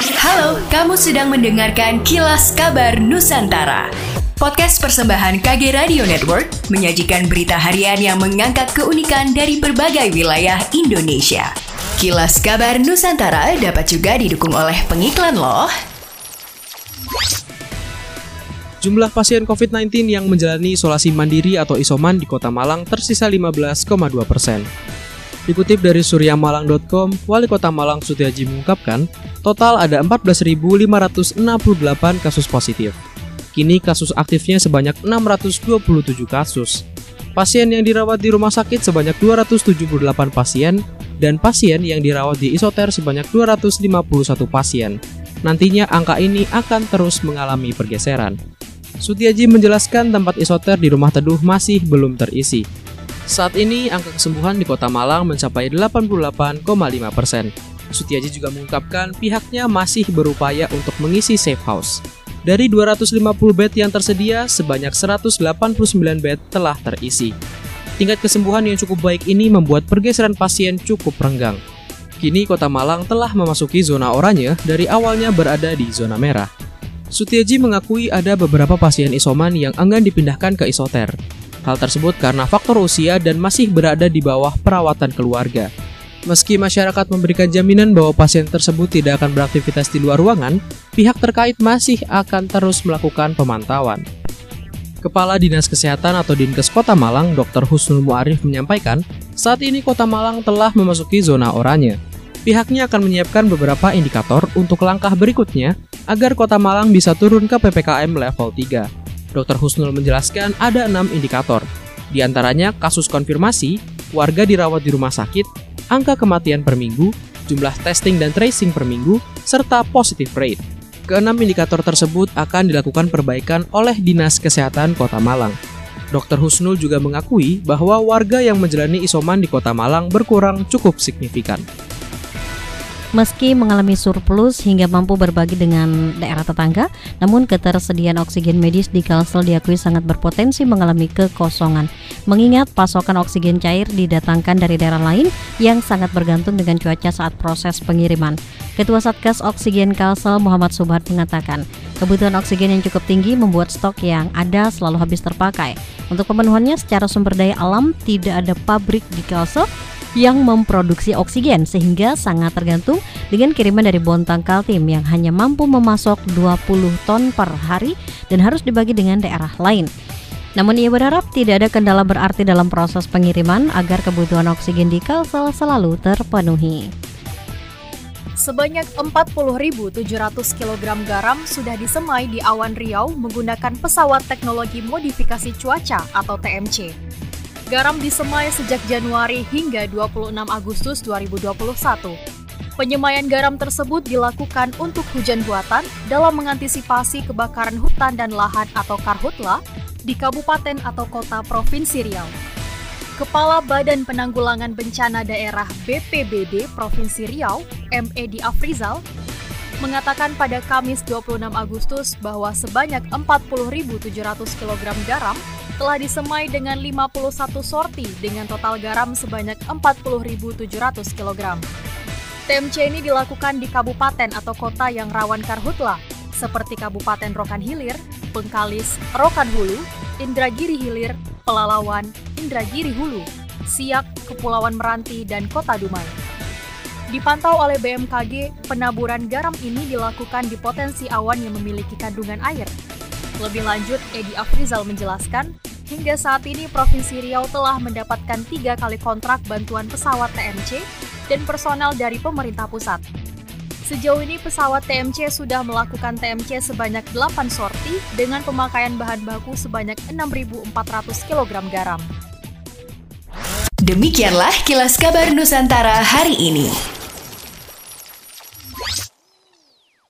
Halo, kamu sedang mendengarkan Kilas Kabar Nusantara. Podcast persembahan KG Radio Network menyajikan berita harian yang mengangkat keunikan dari berbagai wilayah Indonesia. Kilas Kabar Nusantara dapat juga didukung oleh pengiklan loh. Jumlah pasien COVID-19 yang menjalani isolasi mandiri atau isoman di Kota Malang tersisa 15,2 persen. Dikutip dari suryamalang.com, Wali Kota Malang Sutiaji mengungkapkan, total ada 14.568 kasus positif. Kini kasus aktifnya sebanyak 627 kasus. Pasien yang dirawat di rumah sakit sebanyak 278 pasien, dan pasien yang dirawat di isoter sebanyak 251 pasien. Nantinya angka ini akan terus mengalami pergeseran. Sutiaji menjelaskan tempat isoter di rumah teduh masih belum terisi. Saat ini angka kesembuhan di kota Malang mencapai 88,5 persen. Sutiaji juga mengungkapkan pihaknya masih berupaya untuk mengisi safe house. Dari 250 bed yang tersedia, sebanyak 189 bed telah terisi. Tingkat kesembuhan yang cukup baik ini membuat pergeseran pasien cukup renggang. Kini kota Malang telah memasuki zona oranye dari awalnya berada di zona merah. Sutiaji mengakui ada beberapa pasien isoman yang enggan dipindahkan ke isoter. Hal tersebut karena faktor usia dan masih berada di bawah perawatan keluarga. Meski masyarakat memberikan jaminan bahwa pasien tersebut tidak akan beraktivitas di luar ruangan, pihak terkait masih akan terus melakukan pemantauan. Kepala Dinas Kesehatan atau Dinkes Kota Malang, Dr. Husnul Muarif menyampaikan, saat ini Kota Malang telah memasuki zona oranye. Pihaknya akan menyiapkan beberapa indikator untuk langkah berikutnya agar Kota Malang bisa turun ke PPKM level 3. Dr. Husnul menjelaskan ada enam indikator, di antaranya kasus konfirmasi, warga dirawat di rumah sakit, angka kematian per minggu, jumlah testing dan tracing per minggu, serta positive rate. Keenam indikator tersebut akan dilakukan perbaikan oleh Dinas Kesehatan Kota Malang. Dr. Husnul juga mengakui bahwa warga yang menjalani isoman di Kota Malang berkurang cukup signifikan. Meski mengalami surplus hingga mampu berbagi dengan daerah tetangga, namun ketersediaan oksigen medis di Kalsel diakui sangat berpotensi mengalami kekosongan. Mengingat pasokan oksigen cair didatangkan dari daerah lain yang sangat bergantung dengan cuaca saat proses pengiriman. Ketua Satgas Oksigen Kalsel Muhammad Subhat mengatakan, kebutuhan oksigen yang cukup tinggi membuat stok yang ada selalu habis terpakai. Untuk pemenuhannya secara sumber daya alam, tidak ada pabrik di Kalsel yang memproduksi oksigen sehingga sangat tergantung dengan kiriman dari Bontang Kaltim yang hanya mampu memasok 20 ton per hari dan harus dibagi dengan daerah lain. Namun ia berharap tidak ada kendala berarti dalam proses pengiriman agar kebutuhan oksigen di Kalsel selalu terpenuhi. Sebanyak 40.700 kg garam sudah disemai di awan Riau menggunakan pesawat teknologi modifikasi cuaca atau TMC. Garam disemai sejak Januari hingga 26 Agustus 2021. Penyemaian garam tersebut dilakukan untuk hujan buatan dalam mengantisipasi kebakaran hutan dan lahan atau karhutla di kabupaten atau kota Provinsi Riau. Kepala Badan Penanggulangan Bencana Daerah BPBD Provinsi Riau, M. Edi Afrizal, mengatakan pada Kamis 26 Agustus bahwa sebanyak 40.700 kg garam telah disemai dengan 51 sorti dengan total garam sebanyak 40.700 kg. TMC ini dilakukan di kabupaten atau kota yang rawan karhutla, seperti Kabupaten Rokan Hilir, Bengkalis, Rokan Hulu, Indragiri Hilir, Pelalawan, Indragiri Hulu, Siak, Kepulauan Meranti, dan Kota Dumai. Dipantau oleh BMKG, penaburan garam ini dilakukan di potensi awan yang memiliki kandungan air. Lebih lanjut, Edi Afrizal menjelaskan, Hingga saat ini Provinsi Riau telah mendapatkan tiga kali kontrak bantuan pesawat TMC dan personel dari pemerintah pusat. Sejauh ini pesawat TMC sudah melakukan TMC sebanyak 8 sorti dengan pemakaian bahan baku sebanyak 6.400 kg garam. Demikianlah kilas kabar Nusantara hari ini.